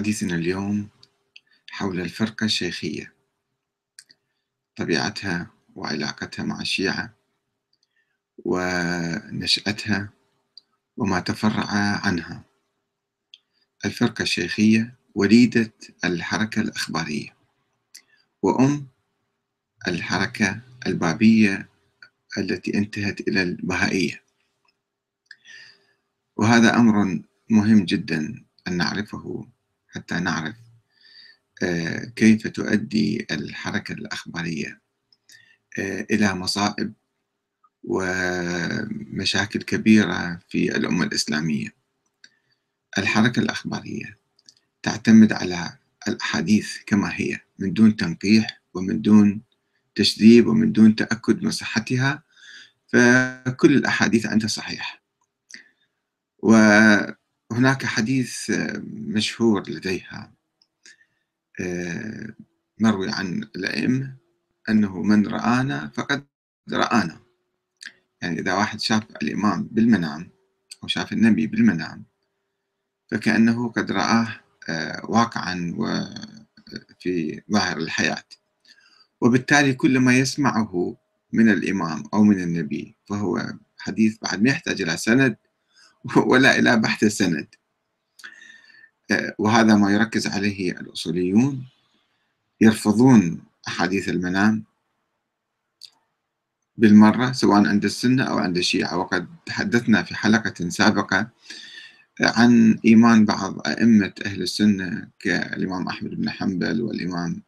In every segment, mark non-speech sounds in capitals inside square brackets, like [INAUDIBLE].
حديثنا اليوم حول الفرقة الشيخية طبيعتها وعلاقتها مع الشيعة ونشأتها وما تفرع عنها. الفرقة الشيخية وليدة الحركة الأخبارية وأم الحركة البابية التي انتهت إلى البهائية. وهذا أمر مهم جدا أن نعرفه حتى نعرف آه، كيف تؤدي الحركة الأخبارية آه، إلى مصائب ومشاكل كبيرة في الأمة الإسلامية. الحركة الأخبارية تعتمد على الأحاديث كما هي من دون تنقيح ومن دون تشذيب ومن دون تأكد من صحتها فكل الأحاديث عندها صحيح. وهناك حديث مشهور لديها مروي عن الأئمة أنه من رآنا فقد رآنا. يعني إذا واحد شاف الإمام بالمنام أو شاف النبي بالمنام فكأنه قد رآه آه، واقعا وفي ظاهر الحياة. وبالتالي كل ما يسمعه من الإمام أو من النبي فهو حديث بعد ما يحتاج إلى سند [LAUGHS] ولا إلى بحث السند. آه، وهذا ما يركز عليه الأصوليون يرفضون أحاديث المنام بالمرة سواء عند السنة أو عند الشيعة. وقد تحدثنا في حلقة سابقة عن إيمان بعض أئمة أهل السنة كالإمام أحمد بن حنبل والإمام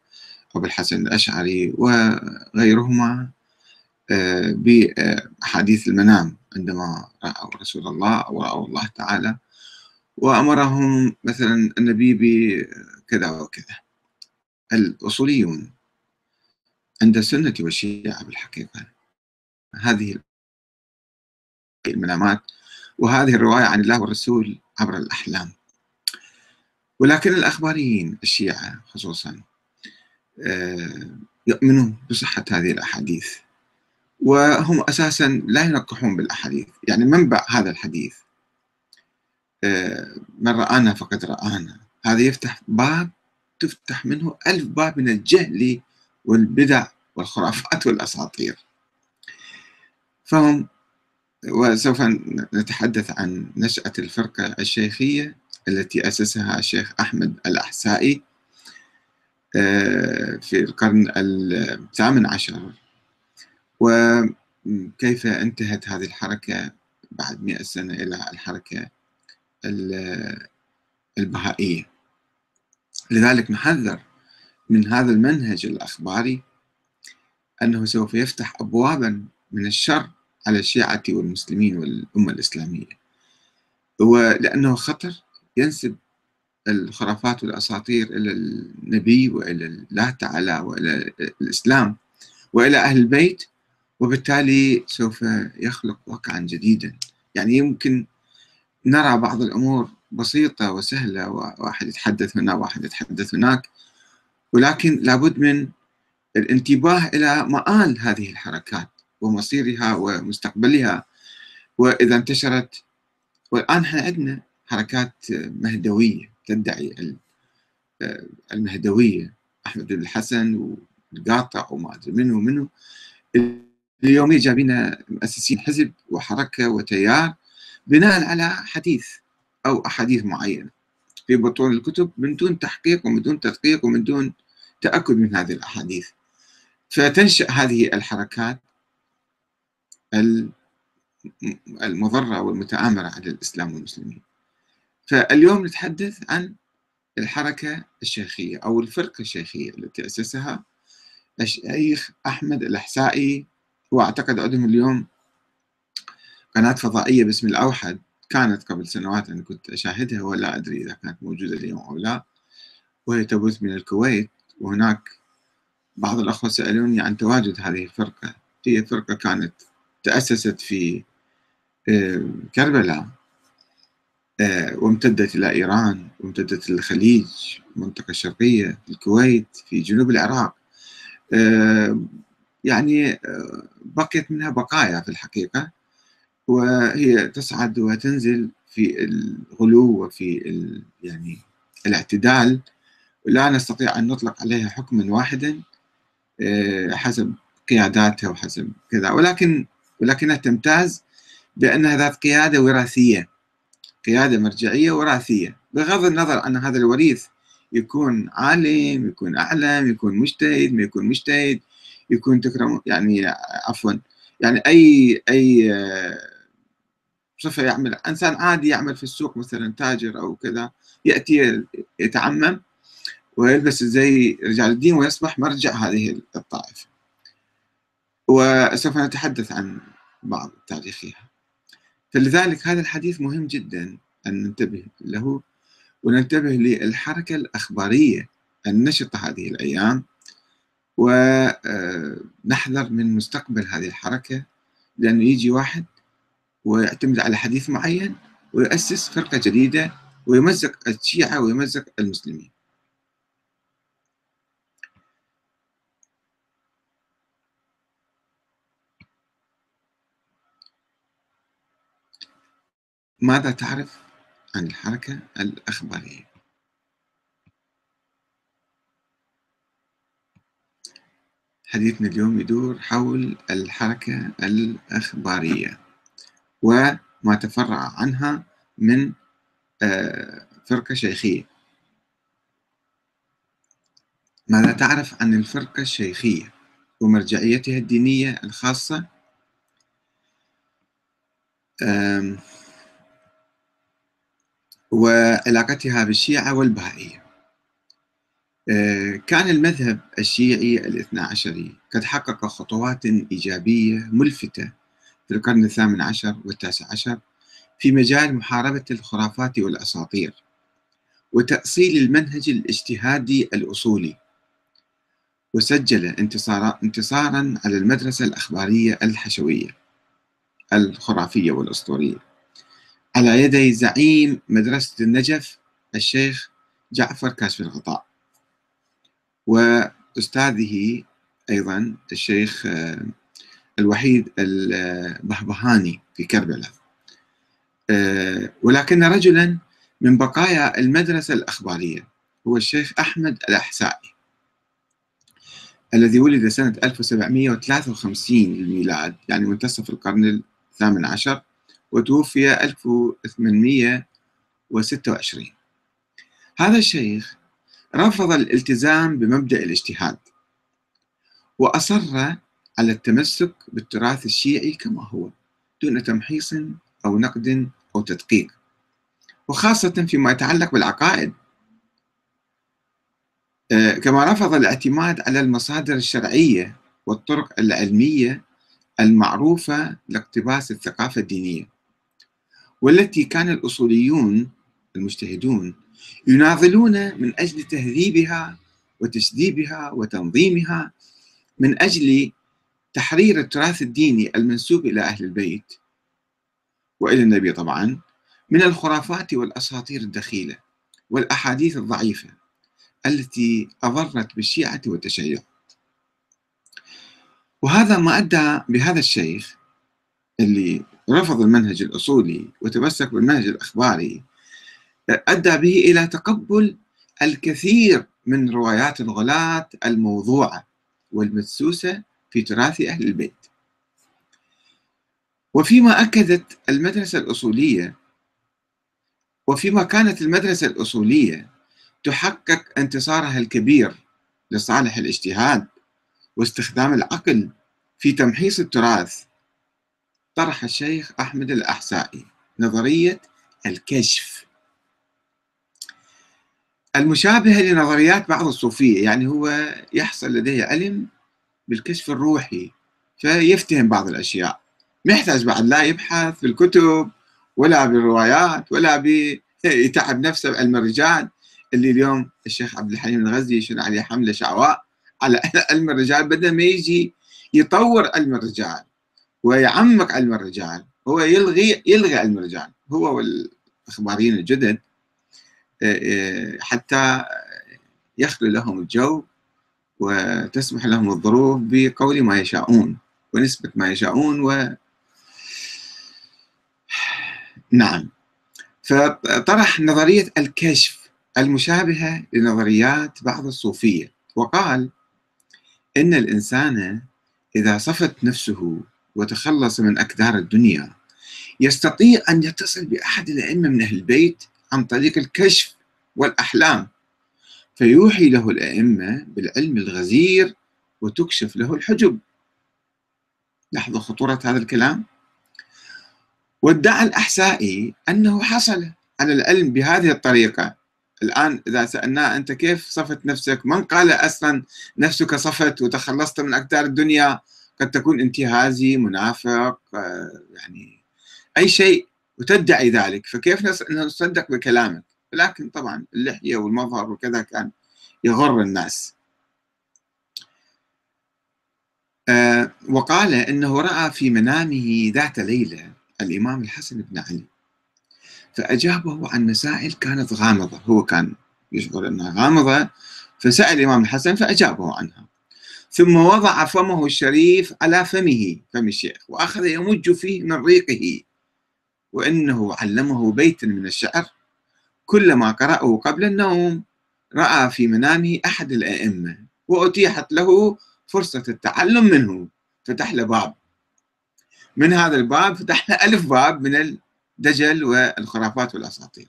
أبو الحسن الأشعري وغيرهما. بأحاديث المنام عندما رأوا رسول الله أو رأوا الله تعالى وأمرهم مثلا النبي بكذا وكذا. الأصوليون عند السنة والشيعة بالحقيقة هذه المنامات وهذه الرواية عن الله والرسول عبر الأحلام. ولكن الأخباريين الشيعة خصوصا آه، يؤمنون بصحة هذه الأحاديث. وهم أساسا لا ينقحون بالأحاديث. يعني منبع هذا الحديث. آه، من رآنا فقد رآنا. هذا يفتح باب تفتح منه ألف باب من الجهل والبدع والخرافات والأساطير. فهم وسوف نتحدث عن نشأة الفرقة الشيخية التي أسسها الشيخ أحمد الأحسائي آه، في القرن الثامن عشر. وكيف انتهت هذه الحركة بعد مئة سنة إلى الحركة البهائية؟ لذلك نحذر من هذا المنهج الأخباري أنه سوف يفتح أبوابا من الشر على الشيعة والمسلمين والأمة الإسلامية ولأنه خطر ينسب الخرافات والأساطير إلى النبي وإلى الله تعالى وإلى الإسلام وإلى أهل البيت وبالتالي سوف يخلق واقعا جديدا. يعني يمكن نرى بعض الأمور بسيطة وسهلة واحد يتحدث هنا واحد يتحدث هناك ولكن لابد من الانتباه إلى مآل هذه الحركات ومصيرها ومستقبلها. وإذا انتشرت والآن إحنا عندنا حركات مهدوية تدعي المهدوية أحمد الحسن والقاطع وما أدري منه ومنه اليوم جايبين مؤسسين حزب وحركة وتيار بناء على حديث أو أحاديث معينة. في بطول الكتب من دون تحقيق ومن دون تدقيق ومن دون تأكد من هذه الأحاديث. فتنشأ هذه الحركات المضرة والمتآمرة على الإسلام والمسلمين. فاليوم نتحدث عن الحركة الشيخية أو الفرقة الشيخية التي أسسها الشيخ أحمد الأحسائي وأعتقد عندهم اليوم قناة فضائية باسم الأوحد كانت قبل سنوات أنا كنت أشاهدها ولا أدري إذا كانت موجودة اليوم أو لا وهي تبث من الكويت وهناك بعض الأخوة سألوني عن تواجد هذه الفرقة. هي فرقة كانت تأسست في آه، كربلاء آه، وامتدت إلى إيران وامتدت إلى الخليج المنطقة الشرقية الكويت في جنوب العراق. آه، يعني بقيت منها بقايا في الحقيقة. وهي تصعد وتنزل في الغلو وفي يعني الاعتدال. لا نستطيع أن نطلق عليها حكما واحدا آه، حسب قياداتها وحسب كذا. ولكن ولكنها تمتاز بأنها ذات قيادة وراثية. قيادة مرجعية وراثية. بغض النظر عن هذا الوريث يكون عالم يكون أعلم يكون مجتهد ما يكون مجتهد. يكون تكرم يعني عفوا. يعني أي أي صفة يعمل إنسان عادي يعمل في السوق مثلا تاجر أو كذا يأتي يتعمم ويلبس زي رجال الدين ويصبح مرجع هذه الطائفة. وسوف نتحدث عن بعض تاريخها. فلذلك هذا الحديث مهم جدا أن ننتبه له وننتبه للحركة الأخبارية النشطة هذه الأيام ونحذر من مستقبل هذه الحركة لأنه يجي واحد ويعتمد على حديث معين ويؤسس فرقة جديدة ويمزق الشيعة ويمزق المسلمين ماذا تعرف عن الحركة الأخبارية؟ حديثنا اليوم يدور حول الحركة الأخبارية وما تفرع عنها من آه، فرقة شيخية. ماذا تعرف عن الفرقة الشيخية ومرجعيتها الدينية الخاصة؟ وعلاقتها بالشيعة والبهائية. كان المذهب الشيعي الاثنى عشري. قد حقق خطوات إيجابية ملفتة في القرن الثامن عشر والتاسع عشر في مجال محاربة الخرافات والأساطير وتأصيل المنهج الاجتهادي الأصولي وسجل انتصارا, انتصارا على المدرسة الأخبارية الحشوية الخرافية والأسطورية. على يدي زعيم مدرسة النجف الشيخ جعفر كاشف الغطاء. وأستاذه أيضا الشيخ آه، الوحيد البهبهاني في كربلاء. آه، ولكن رجلا من بقايا المدرسة الأخبارية هو الشيخ أحمد الأحسائي الذي ولد سنة 1753 للميلاد يعني منتصف القرن الثامن عشر وتوفي 1826 هذا الشيخ رفض الالتزام بمبدأ الاجتهاد وأصر على التمسك بالتراث الشيعي كما هو دون تمحيص أو نقد أو تدقيق وخاصة فيما يتعلق بالعقائد. آه، كما رفض الاعتماد على المصادر الشرعية والطرق العلمية المعروفة لاقتباس الثقافة الدينية والتي كان الأصوليون المجتهدون يناضلون من أجل تهذيبها وتشذيبها وتنظيمها من أجل تحرير التراث الديني المنسوب إلى أهل البيت وإلى النبي طبعا من الخرافات والأساطير الدخيلة والأحاديث الضعيفة التي أضرت بالشيعة والتشيع. وهذا ما أدى بهذا الشيخ اللي رفض المنهج الأصولي وتمسك بالمنهج الأخباري أدى به إلى تقبل الكثير من روايات الغلاة الموضوعة والمدسوسة في تراث أهل البيت. وفيما أكدت المدرسة الأصولية وفيما كانت المدرسة الأصولية تحقق انتصارها الكبير لصالح الاجتهاد واستخدام العقل في تمحيص التراث طرح الشيخ أحمد الأحسائي نظرية الكشف. المشابهة لنظريات بعض الصوفية يعني هو يحصل لديه علم بالكشف الروحي فيفتهم بعض الأشياء. ما يحتاج بعد لا يبحث في الكتب ولا بالروايات ولا بيتعب نفسه بعلم الرجال اللي اليوم الشيخ عبد الحليم الغزي يشير عليه حملة شعواء على [LAUGHS] علم الرجال بدل ما يجي يطور علم الرجال ويعمق علم الرجال هو يلغي يلغي علم الرجال هو والأخباريين الجدد حتى يخلو لهم الجو وتسمح لهم الظروف بقول ما يشاءون ونسبة ما يشاءون و نعم. فطرح نظرية الكشف المشابهة لنظريات بعض الصوفية وقال إن الإنسان إذا صفت نفسه وتخلص من أكدار الدنيا يستطيع أن يتصل بأحد الأئمة من أهل البيت عن طريق الكشف والأحلام. فيوحي له الأئمة بالعلم الغزير وتكشف له الحجب. لاحظوا خطورة هذا الكلام. وادعى الأحسائي أنه حصل على العلم بهذه الطريقة. الآن إذا سألناه أنت كيف صفت نفسك؟ من قال أصلا نفسك صفت وتخلصت من أكدار الدنيا؟ قد تكون انتهازي منافق آه، يعني أي شيء. وتدعي ذلك. فكيف نصدق بكلامك؟ لكن طبعا اللحية والمظهر وكذا كان يغر الناس. آه، وقال إنه رأى في منامه ذات ليلة الإمام الحسن بن علي. فأجابه عن مسائل كانت غامضة. هو كان يشعر إنها غامضة فسأل الإمام الحسن فأجابه عنها. ثم وضع فمه الشريف على فمه فم الشيخ وأخذ يمج فيه من ريقه. وإنه علمه بيتا من الشعر كلما قرأه قبل النوم رأى في منامه أحد الأئمة وأتيحت له فرصة التعلم منه. فتح له باب. من هذا الباب فتح له ألف باب من الدجل والخرافات والأساطير.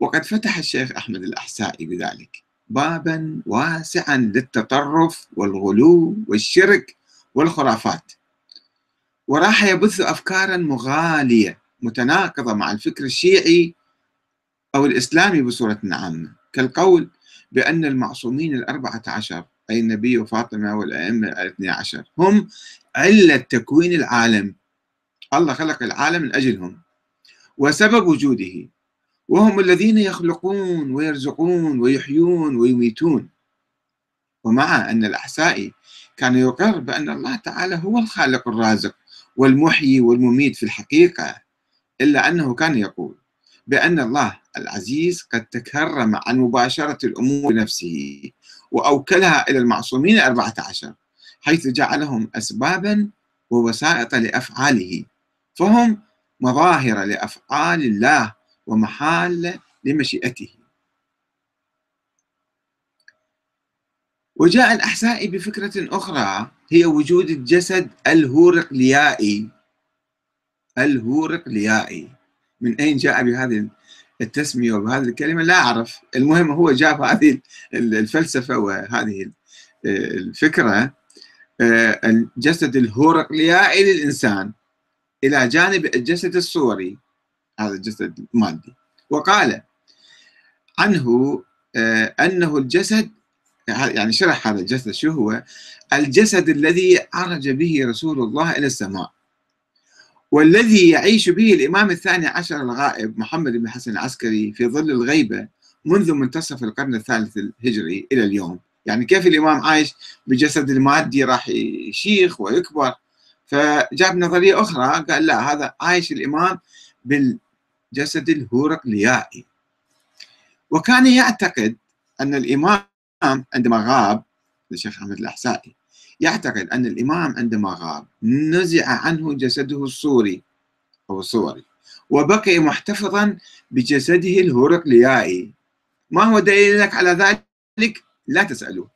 وقد فتح الشيخ أحمد الأحسائي بذلك بابا واسعا للتطرف والغلو والشرك والخرافات. وراح يبث أفكارا مغالية متناقضة مع الفكر الشيعي أو الإسلامي بصورة عامة. كالقول بأن المعصومين الأربعة عشر أي النبي وفاطمة والأئمة الاثني عشر هم علة تكوين العالم. الله خلق العالم من أجلهم وسبب وجوده وهم الذين يخلقون ويرزقون ويحيون ويميتون. ومع أن الأحسائي كان يقر بأن الله تعالى هو الخالق الرازق والمحيي والمميت في الحقيقة إلا أنه كان يقول بأن الله العزيز قد تكرم عن مباشرة الأمور بنفسه وأوكلها إلى المعصومين الأربعة عشر حيث جعلهم أسبابا ووسائط لأفعاله فهم مظاهر لأفعال الله ومحال لمشيئته. وجاء الأحسائي بفكرة أخرى هي وجود الجسد الهورقليائي. الهورقليائي. من أين جاء بهذه التسمية وبهذه الكلمة؟ لا أعرف. المهم هو جاب هذه الفلسفة وهذه الفكرة. آه، الجسد الهورقليائي للإنسان إلى جانب الجسد الصوري. هذا الجسد المادي. وقال عنه آه، أنه الجسد يعني شرح هذا الجسد شو هو؟ الجسد الذي عرج به رسول الله إلى السماء والذي يعيش به الإمام الثاني عشر الغائب محمد بن حسن العسكري في ظل الغيبة منذ منتصف القرن الثالث الهجري إلى اليوم. يعني كيف الإمام عايش؟ بجسد المادي راح يشيخ ويكبر. فجاب نظرية أخرى قال لا هذا عايش الإمام بالجسد الهورقليائي. وكان يعتقد أن الإمام عندما غاب الشيخ أحمد الأحسائي يعتقد أن الإمام عندما غاب نزع عنه جسده الصوري أو الصوري وبقي محتفظا بجسده الهرقليائي. ما هو دليلك على ذلك؟ لا تسألوه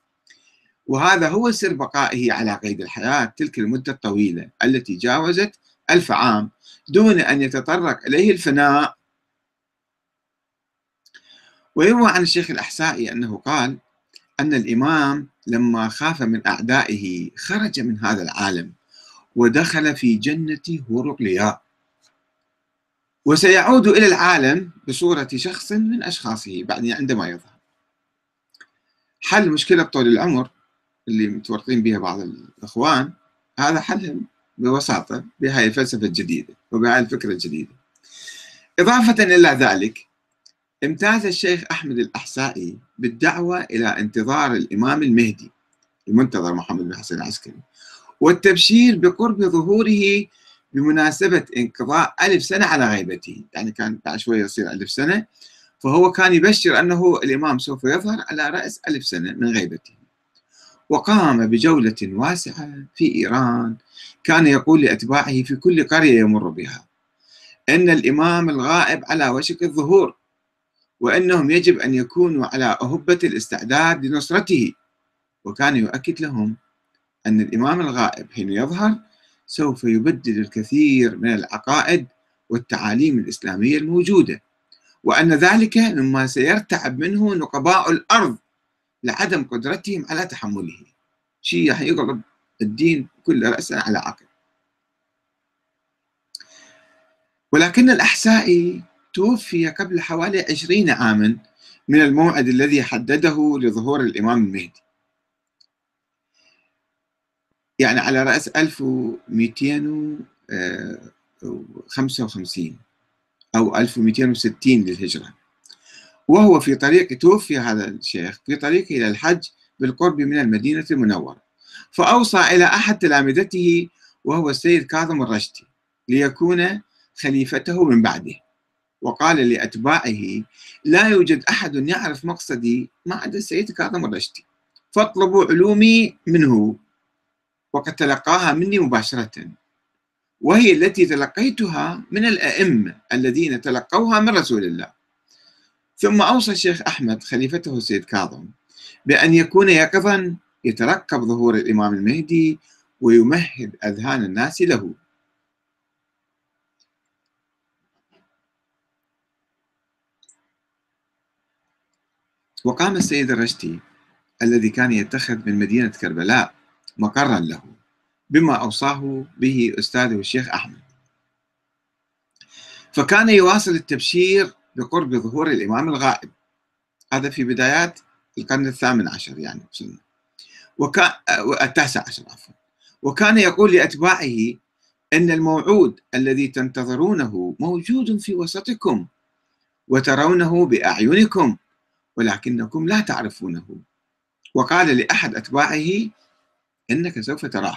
وهذا هو سر بقائه على قيد الحياة تلك المدة الطويلة التي جاوزت ألف عام دون أن يتطرق إليه الفناء. ويروى عن الشيخ الأحسائي أنه قال أن الإمام لما خاف من أعدائه خرج من هذا العالم ودخل في جنة هورقليا وسيعود إلى العالم بصورة شخص من أشخاصه بعد عندما يظهر. حل مشكلة طول العمر اللي متورطين بها بعض الإخوان هذا حلهم ببساطة بهاي الفلسفة الجديدة وبهاي الفكرة الجديدة. إضافة إلى ذلك امتاز الشيخ أحمد الأحسائي بالدعوة إلى انتظار الإمام المهدي المنتظر محمد بن حسن العسكري والتبشير بقرب ظهوره بمناسبة انقضاء ألف سنة على غيبته. يعني كان بعد شوية يصير ألف سنة فهو كان يبشر أنه الإمام سوف يظهر على رأس ألف سنة من غيبته. وقام بجولة واسعة في إيران كان يقول لأتباعه في كل قرية يمر بها إن الإمام الغائب على وشك الظهور. وأنهم يجب أن يكونوا على أهبة الاستعداد لنصرته. وكان يؤكد لهم أن الإمام الغائب حين يظهر سوف يبدل الكثير من العقائد والتعاليم الإسلامية الموجودة وأن ذلك مما سيرتعب منه نقباء الأرض لعدم قدرتهم على تحمله. شيء راح الدين كله رأسا على عقل ولكن الأحسائي توفي قبل حوالي عشرين عاما من الموعد الذي حدده لظهور الإمام المهدي. يعني على رأس 1255 أو 1260 للهجرة. وهو في طريق توفي هذا الشيخ في طريقه إلى الحج بالقرب من المدينة المنورة. فأوصى إلى أحد تلامذته وهو السيد كاظم الرشدي ليكون خليفته من بعده. وقال لأتباعه لا يوجد أحد يعرف مقصدي ما عدا السيد كاظم الرشدي. فاطلبوا علومي منه. وقد تلقاها مني مباشرة. وهي التي تلقيتها من الأئمة الذين تلقوها من رسول الله. ثم أوصى الشيخ أحمد خليفته السيد كاظم بأن يكون يقظا يترقب ظهور الإمام المهدي ويمهد أذهان الناس له. وقام السيد الرشدي الذي كان يتخذ من مدينة كربلاء مقرا له بما أوصاه به أستاذه الشيخ أحمد. فكان يواصل التبشير بقرب ظهور الإمام الغائب. هذا في بدايات القرن الثامن عشر يعني وصلنا وكان التاسع عشر عفوا. وكان يقول لأتباعه أن الموعود الذي تنتظرونه موجود في وسطكم وترونه بأعينكم. ولكنكم لا تعرفونه. وقال لأحد أتباعه إنك سوف تراه.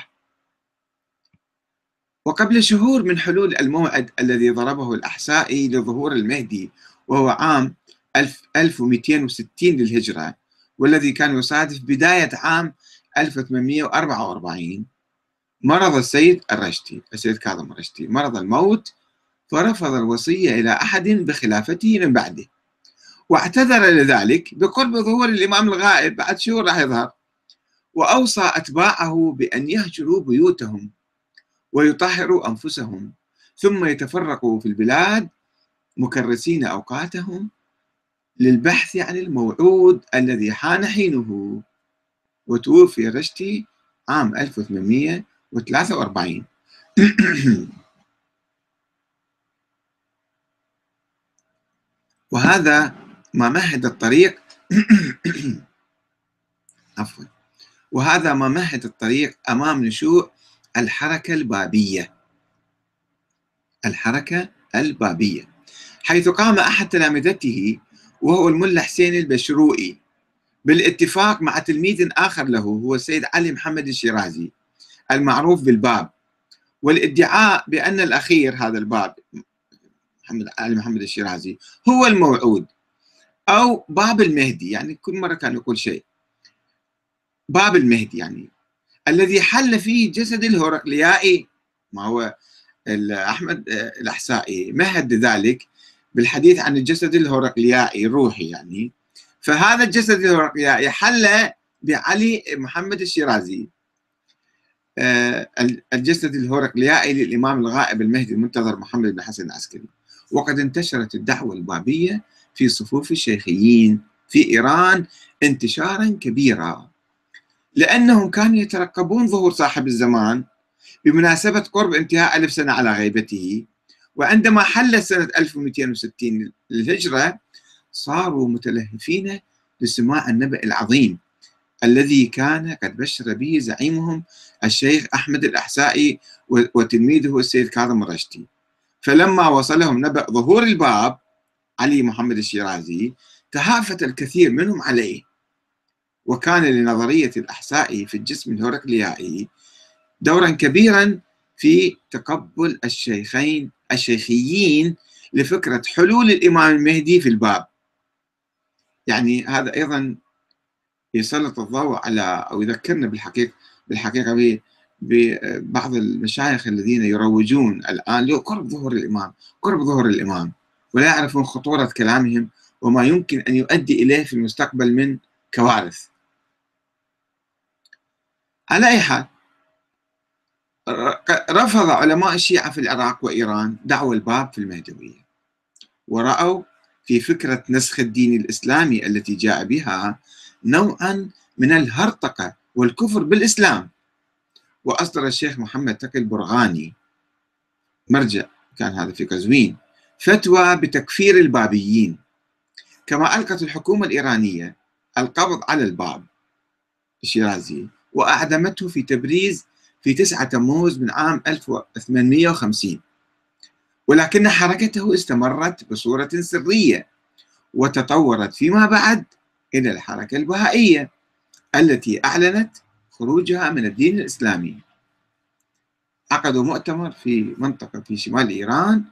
وقبل شهور من حلول الموعد الذي ضربه الأحسائي لظهور المهدي وهو عام 1260 للهجرة والذي كان يصادف بداية عام 1844 مرض السيد الرشدي السيد كاظم الرشدي مرض الموت فرفض الوصية إلى أحد بخلافته من بعده. واعتذر لذلك بقرب ظهور الإمام الغائب بعد شهور راح يظهر وأوصى أتباعه بأن يهجروا بيوتهم ويطهروا أنفسهم ثم يتفرقوا في البلاد مكرسين أوقاتهم للبحث عن الموعود الذي حان حينه. وتوفي رشتي عام 1843 [COUGHS] وهذا ما مهد الطريق. [COUGHS] عفوا. وهذا ما مهد الطريق أمام نشوء الحركة البابية. الحركة البابية. حيث قام أحد تلامذته وهو الملا حسين البشروئي بالاتفاق مع تلميذ آخر له هو السيد علي محمد الشيرازي المعروف بالباب. والادعاء بأن الأخير هذا الباب محمد علي محمد الشيرازي هو الموعود. أو باب المهدي يعني كل مرة كان يقول شيء. باب المهدي يعني. الذي حل فيه جسد الهرقليائي ما هو أحمد الأحسائي مهد ذلك بالحديث عن الجسد الهرقليائي الروحي يعني. فهذا الجسد الهرقليائي حل بعلي محمد الشيرازي. آه، الجسد الهرقليائي للإمام الغائب المهدي المنتظر محمد بن حسن العسكري. وقد انتشرت الدعوة البابية في صفوف الشيخيين في إيران انتشارا كبيرا لأنهم كانوا يترقبون ظهور صاحب الزمان بمناسبة قرب انتهاء ألف سنة على غيبته. وعندما حل سنة 1260 للهجرة صاروا متلهفين لسماع النبأ العظيم الذي كان قد بشر به زعيمهم الشيخ أحمد الأحسائي وتلميذه السيد كاظم الرشدي. فلما وصلهم نبأ ظهور الباب علي محمد الشيرازي تهافت الكثير منهم عليه. وكان لنظرية الأحساء في الجسم الهرقليائي دورا كبيرا في تقبل الشيخين الشيخيين لفكرة حلول الإمام المهدي في الباب. يعني هذا أيضا يسلط الضوء على أو يذكرنا بالحقيقة بالحقيقة ببعض المشايخ الذين يروجون الآن لقرب ظهور الإمام قرب ظهور الإمام. ولا يعرفون خطورة كلامهم وما يمكن أن يؤدي إليه في المستقبل من كوارث. على أي حال رفض علماء الشيعة في العراق وإيران دعوى الباب في المهدوية ورأوا في فكرة نسخ الدين الإسلامي التي جاء بها نوعا من الهرطقة والكفر بالإسلام. وأصدر الشيخ محمد تقي البرغاني مرجع كان هذا في قزوين فتوى بتكفير البابيين. كما ألقت الحكومة الإيرانية القبض على الباب الشيرازي وأعدمته في تبريز في 9 تموز من عام 1850 ولكن حركته استمرت بصورة سرية وتطورت فيما بعد إلى الحركة البهائية التي أعلنت خروجها من الدين الإسلامي. عقدوا مؤتمر في منطقة في شمال إيران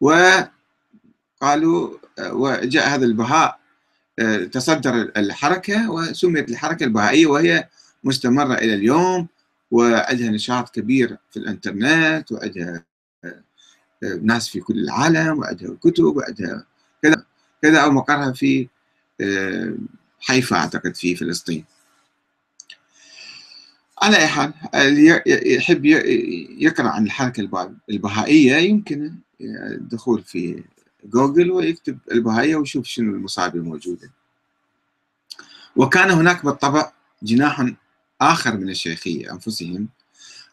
وقالوا وجاء هذا البهاء تصدر الحركة وسميت الحركة البهائية وهي مستمرة إلى اليوم وعندها نشاط كبير في الإنترنت وعندها ناس في كل العالم وعندها كتب وعندها كذا كذا أو مقرها في حيفا أعتقد في فلسطين. على أي حال يحب يقرأ عن الحركة البهائية يمكن الدخول في جوجل ويكتب البهائية ويشوف شنو المصادر الموجودة. وكان هناك بالطبع جناح آخر من الشيخية أنفسهم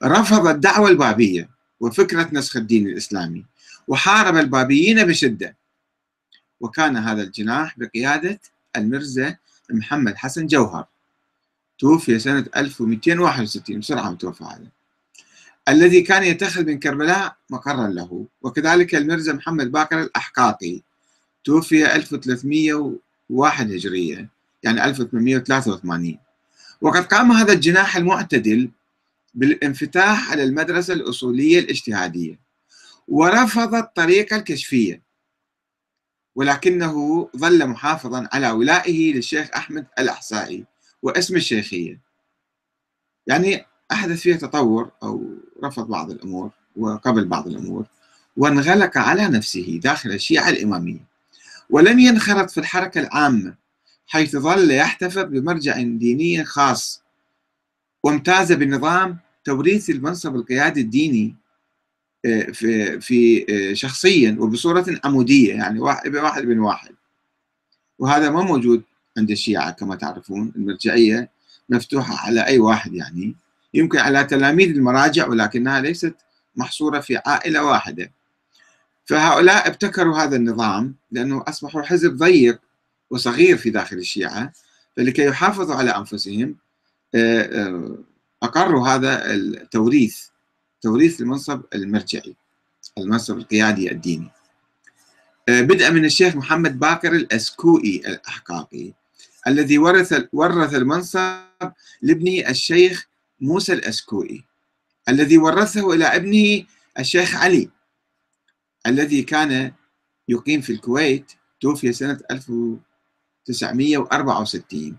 رفض الدعوة البابية وفكرة نسخ الدين الإسلامي وحارب البابيين بشدة. وكان هذا الجناح بقيادة المرزا محمد حسن جوهر. توفي سنة 1261 بسرعة متوفى هذا. الذي كان يتخذ من كربلاء مقرا له. وكذلك المرزا محمد باكر الأحقاقي. توفي 1301 هجرية يعني 1883 وقد قام هذا الجناح المعتدل بالانفتاح على المدرسة الأصولية الاجتهادية. ورفض الطريقة الكشفية. ولكنه ظل محافظا على ولائه للشيخ أحمد الأحسائي واسم الشيخية. يعني أحدث فيها تطور أو رفض بعض الأمور وقبل بعض الأمور وانغلق على نفسه داخل الشيعة الإمامية ولم ينخرط في الحركة العامة حيث ظل يحتفظ بمرجع ديني خاص وامتاز بنظام توريث المنصب القيادي الديني آه، في في آه، شخصيا وبصورة عمودية يعني واحد بن واحد. وهذا ما موجود عند الشيعة كما تعرفون المرجعية مفتوحة على أي واحد يعني. يمكن على تلاميذ المراجع ولكنها ليست محصورة في عائلة واحدة. فهؤلاء ابتكروا هذا النظام لأنه أصبحوا حزب ضيق وصغير في داخل الشيعة فلكي يحافظوا على أنفسهم آه، آه، أقروا هذا التوريث توريث المنصب المرجعي المنصب القيادي الديني. آه، بدءا من الشيخ محمد باكر الأسكوئي الأحقاقي الذي ورث ورث المنصب لابنه الشيخ موسى الأسكوئي الذي ورثه إلى ابنه الشيخ علي الذي كان يقيم في الكويت توفي سنة 1964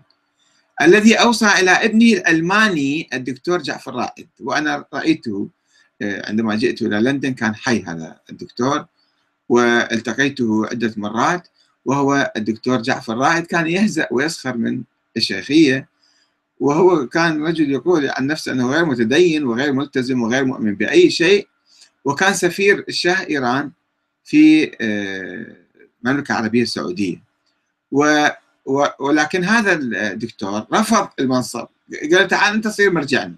الذي أوصى إلى ابنه الألماني الدكتور جعفر رائد. وأنا رأيته آه، عندما جئت إلى لندن كان حي هذا الدكتور والتقيته عدة مرات وهو الدكتور جعفر رائد كان يهزأ ويسخر من الشيخية. وهو كان رجل يقول عن نفسه أنه غير متدين وغير ملتزم وغير مؤمن بأي شيء وكان سفير الشاه إيران في المملكة آه، العربية السعودية. و ولكن هذا الدكتور رفض المنصب. قال تعال أنت تصير مرجعنا.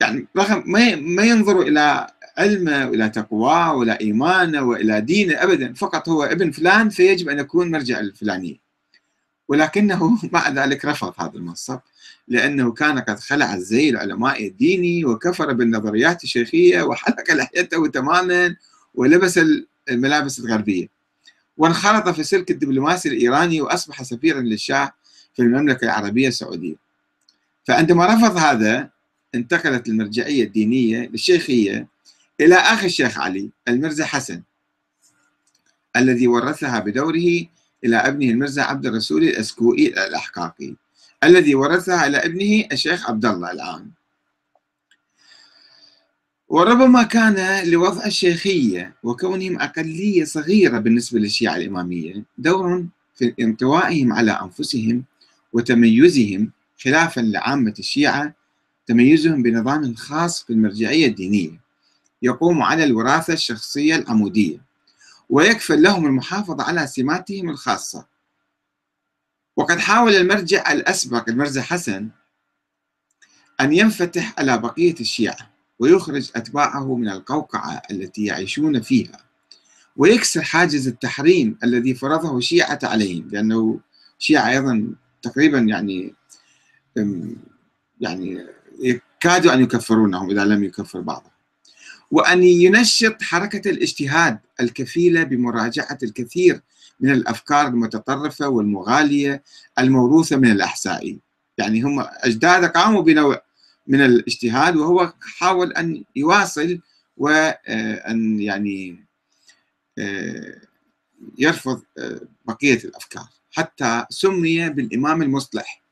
يعني رغم ما ما ينظر إلى علمه وإلى تقواه وإلى إيمانه وإلى دينه ابدا فقط هو ابن فلان فيجب أن يكون مرجع الفلانية. ولكنه [LAUGHS] مع ذلك رفض هذا المنصب لأنه كان قد خلع الزي العلماء الديني وكفر بالنظريات الشيخية وحلق لحيته تماما ولبس الملابس الغربية. وانخرط في سلك الدبلوماسي الإيراني وأصبح سفيرا للشاه في المملكة العربية السعودية. فعندما رفض هذا انتقلت المرجعية الدينية للشيخية إلى أخي الشيخ علي المرزا حسن الذي ورثها بدوره إلى ابنه المرزا عبد الرسول الأسكوئي الأحقاقي الذي ورثها إلى ابنه الشيخ عبد الله الآن وربما كان لوضع الشيخية وكونهم أقلية صغيرة بالنسبة للشيعة الإمامية دور في انطوائهم على أنفسهم وتميزهم خلافا لعامة الشيعة تميزهم بنظام خاص في المرجعية الدينية يقوم على الوراثة الشخصية العمودية. ويكفل لهم المحافظة على سماتهم الخاصة. وقد حاول المرجع الأسبق المرزا حسن أن ينفتح على بقية الشيعة ويخرج أتباعه من القوقعة التي يعيشون فيها ويكسر حاجز التحريم الذي فرضه الشيعة عليهم لأنه الشيعة أيضا تقريبا يعني يعني يكادوا أن يكفرونهم إذا لم يكفر بعضهم. وأن ينشط حركة الاجتهاد الكفيلة بمراجعة الكثير من الأفكار المتطرفة والمغالية الموروثة من الأحسائي يعني هم أجداد قاموا بنوع من الاجتهاد وهو حاول أن يواصل وأن يعني آه، يرفض آه، بقية الأفكار. حتى سمي بالإمام المصلح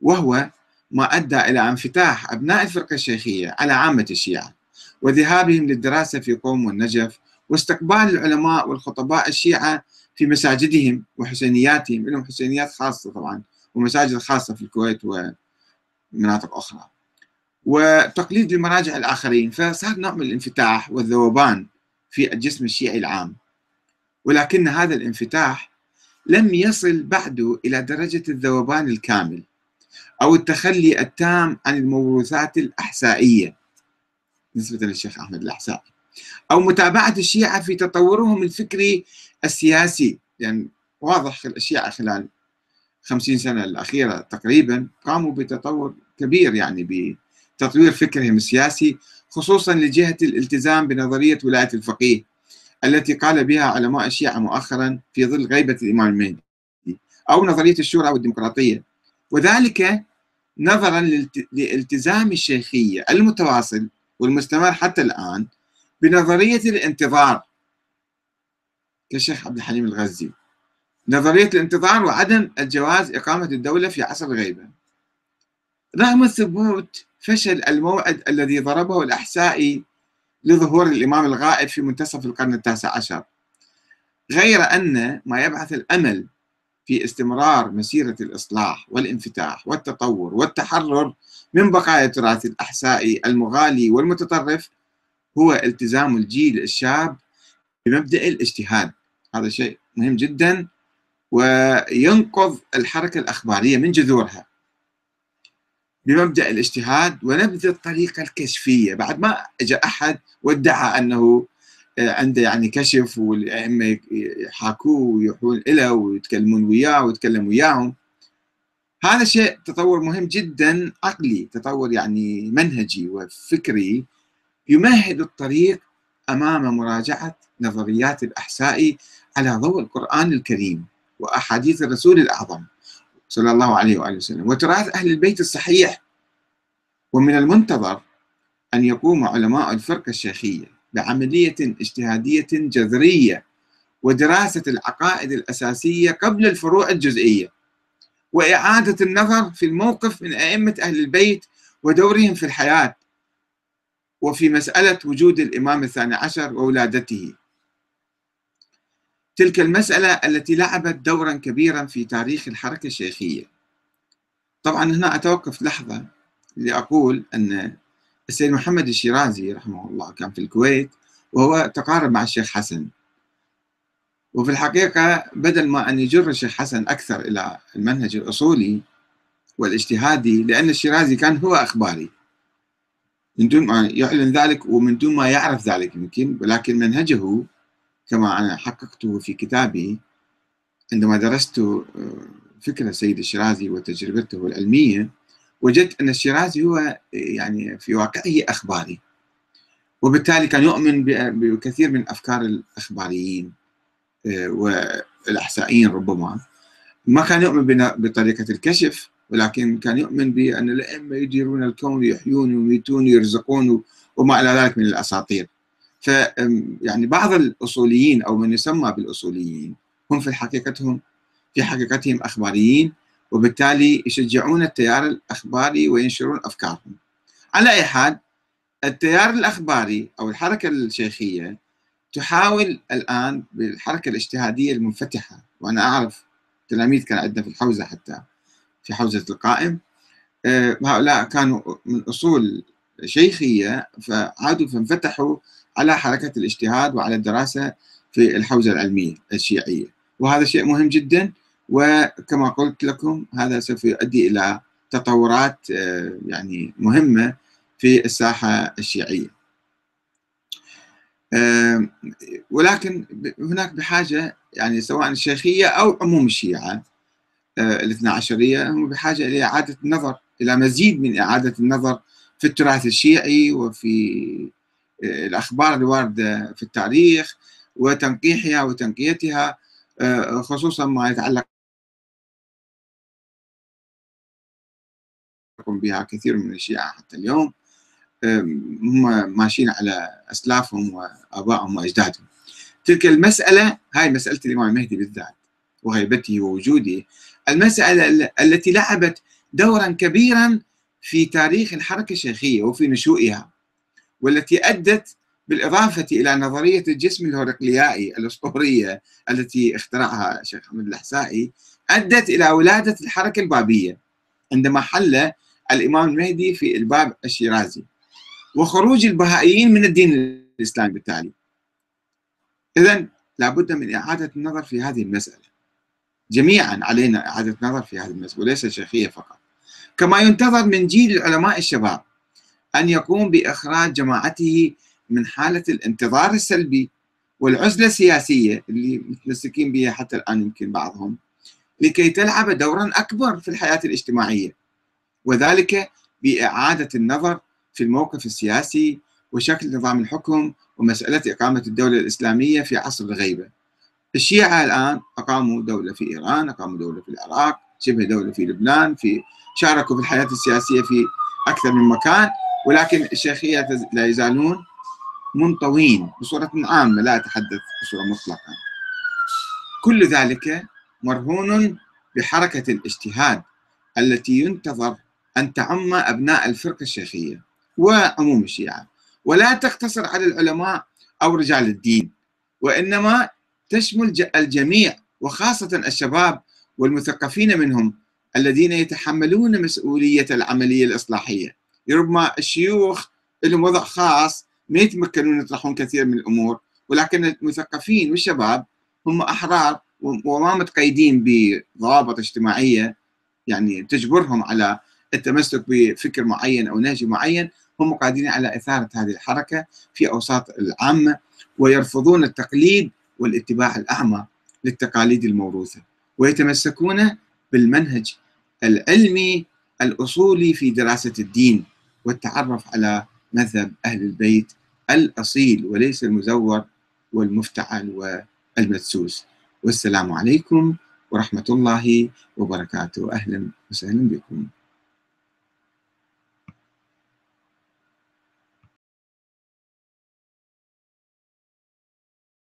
وهو ما أدى إلى انفتاح أبناء الفرقة الشيخية على عامة الشيعة. وذهابهم للدراسة في قوم والنجف واستقبال العلماء والخطباء الشيعة في مساجدهم وحسينياتهم. لهم حسينيات خاصة طبعا ومساجد خاصة في الكويت ومناطق أخرى. وتقليد المراجع الآخرين فصار نوع من الانفتاح والذوبان في الجسم الشيعي العام. ولكن هذا الانفتاح لم يصل بعد إلى درجة الذوبان الكامل أو التخلي التام عن الموروثات الأحسائية. نسبة للشيخ أحمد الأحسائي أو متابعة الشيعة في تطورهم الفكري السياسي. يعني واضح الشيعة خلال خمسين سنة الأخيرة تقريبا قاموا بتطور كبير يعني بتطوير فكرهم السياسي خصوصا لجهة الالتزام بنظرية ولاية الفقيه التي قال بها علماء الشيعة مؤخرا في ظل غيبة الإمام المهدي أو نظرية الشورى والديمقراطية. وذلك نظرا لالتزام الشيخية المتواصل والمستمر حتى الآن بنظرية الانتظار. كالشيخ عبد الحليم الغزي نظرية الانتظار وعدم الجواز إقامة الدولة في عصر الغيبة. رغم ثبوت فشل الموعد الذي ضربه الأحسائي لظهور الإمام الغائب في منتصف القرن التاسع عشر غير أن ما يبعث الأمل في استمرار مسيرة الإصلاح والانفتاح والتطور والتحرر من بقايا التراث الأحسائي المغالي والمتطرف هو التزام الجيل الشاب بمبدأ الاجتهاد. هذا شيء مهم جدا وينقذ الحركة الأخبارية من جذورها. بمبدأ الاجتهاد ونبذ الطريقة الكشفية. بعد ما اجى أحد وادعى أنه عنده يعني كشف والأئمة يحاكوه ويروحون له ويتكلمون وياه ويتكلم وياهم. هذا شيء تطور مهم جدا عقلي تطور يعني منهجي وفكري يمهد الطريق أمام مراجعة نظريات الأحساء على ضوء القرآن الكريم وأحاديث الرسول الأعظم صلى الله عليه وآله وسلم. وتراث أهل البيت الصحيح ومن المنتظر أن يقوم علماء الفرقة الشيخية. بعملية اجتهادية جذرية ودراسة العقائد الأساسية قبل الفروع الجزئية وإعادة النظر في الموقف من أئمة أهل البيت ودورهم في الحياة وفي مسألة وجود الإمام الثاني عشر وولادته. تلك المسألة التي لعبت دورا كبيرا في تاريخ الحركة الشيخية. طبعا هنا أتوقف لحظة لأقول أن السيد محمد الشيرازي رحمه الله كان في الكويت وهو تقارب مع الشيخ حسن. وفي الحقيقة بدل ما أن يجر الشيخ حسن أكثر إلى المنهج الأصولي والاجتهادي لأن الشيرازي كان هو أخباري. من دون ما يعلن ذلك ومن دون ما يعرف ذلك يمكن ولكن منهجه كما أنا حققته في كتابي عندما درست آه، فكر السيد الشيرازي وتجربته العلمية وجدت أن الشيرازي هو يعني في واقعه أخباري. وبالتالي كان يؤمن بكثير من أفكار الأخباريين آه، والأحسائيين ربما. ما كان يؤمن بطريقة الكشف ولكن كان يؤمن بأن الأئمة يديرون الكون يحيون ويميتون ويرزقون وما إلى ذلك من الأساطير. ف يعني بعض الأصوليين أو من يسمى بالأصوليين هم في حقيقتهم في حقيقتهم أخباريين وبالتالي يشجعون التيار الأخباري وينشرون أفكارهم. على أي حال التيار الأخباري أو الحركة الشيخية تحاول الآن بالحركة الاجتهادية المنفتحة وأنا أعرف تلاميذ كان عندنا في الحوزة حتى في حوزة القائم آه، هؤلاء كانوا من أصول شيخية فعادوا فانفتحوا على حركة الاجتهاد وعلى الدراسة في الحوزة العلمية الشيعية. وهذا شيء مهم جدا وكما قلت لكم هذا سوف يؤدي إلى تطورات آه، يعني مهمة في الساحة الشيعية. ولكن هناك بحاجة يعني سواء الشيخية أو عموم الشيعة آه، الاثنى عشرية هم بحاجة إلى إعادة النظر إلى مزيد من إعادة النظر في التراث الشيعي وفي آه، الأخبار الواردة في التاريخ وتنقيحها وتنقيتها آه، خصوصا ما يتعلق بها كثير من الشيعة حتى اليوم. هم ماشيين على أسلافهم وآبائهم وأجدادهم. تلك المسألة هاي مسألة الإمام المهدي بالذات وغيبته ووجوده المسألة التي لعبت دورا كبيرا في تاريخ الحركة الشيخية وفي نشوئها والتي أدت بالإضافة إلى نظرية الجسم الهرقليائي الأسطورية التي اخترعها الشيخ أحمد الأحسائي أدت إلى ولادة الحركة البابية. عندما حل الإمام المهدي في الباب الشيرازي وخروج البهائيين من الدين الإسلامي بالتالي. إذا لابد من إعادة النظر في هذه المسألة. جميعا علينا إعادة النظر في هذه المسألة وليس الشيخية فقط. كما ينتظر من جيل العلماء الشباب أن يقوم بإخراج جماعته من حالة الانتظار السلبي والعزلة السياسية اللي متمسكين بها حتى الآن يمكن بعضهم لكي تلعب دورا أكبر في الحياة الاجتماعية. وذلك بإعادة النظر في الموقف السياسي وشكل نظام الحكم ومسألة إقامة الدولة الإسلامية في عصر الغيبة. الشيعة الآن أقاموا دولة في إيران أقاموا دولة في العراق شبه دولة في لبنان في شاركوا في الحياة السياسية في أكثر من مكان ولكن الشيخية لا يزالون منطوين بصورة عامة لا أتحدث بصورة مطلقة. كل ذلك مرهون بحركة الاجتهاد التي ينتظر أن تعم أبناء الفرقة الشيخية وعموم الشيعة. ولا تقتصر على العلماء أو رجال الدين وإنما تشمل الجميع وخاصة الشباب والمثقفين منهم الذين يتحملون مسؤولية العملية الإصلاحية. ربما الشيوخ لهم وضع خاص ما يتمكنون يطرحون كثير من الأمور ولكن المثقفين والشباب هم أحرار وما متقيدين بضوابط اجتماعية يعني تجبرهم على التمسك بفكر معين أو نهج معين هم قادرين على إثارة هذه الحركة في أوساط العامة ويرفضون التقليد والاتباع الأعمى للتقاليد الموروثة ويتمسكون بالمنهج العلمي الأصولي في دراسة الدين والتعرف على مذهب أهل البيت الأصيل وليس المزور والمفتعل والمدسوس. والسلام عليكم ورحمة الله وبركاته. أهلا وسهلا بكم.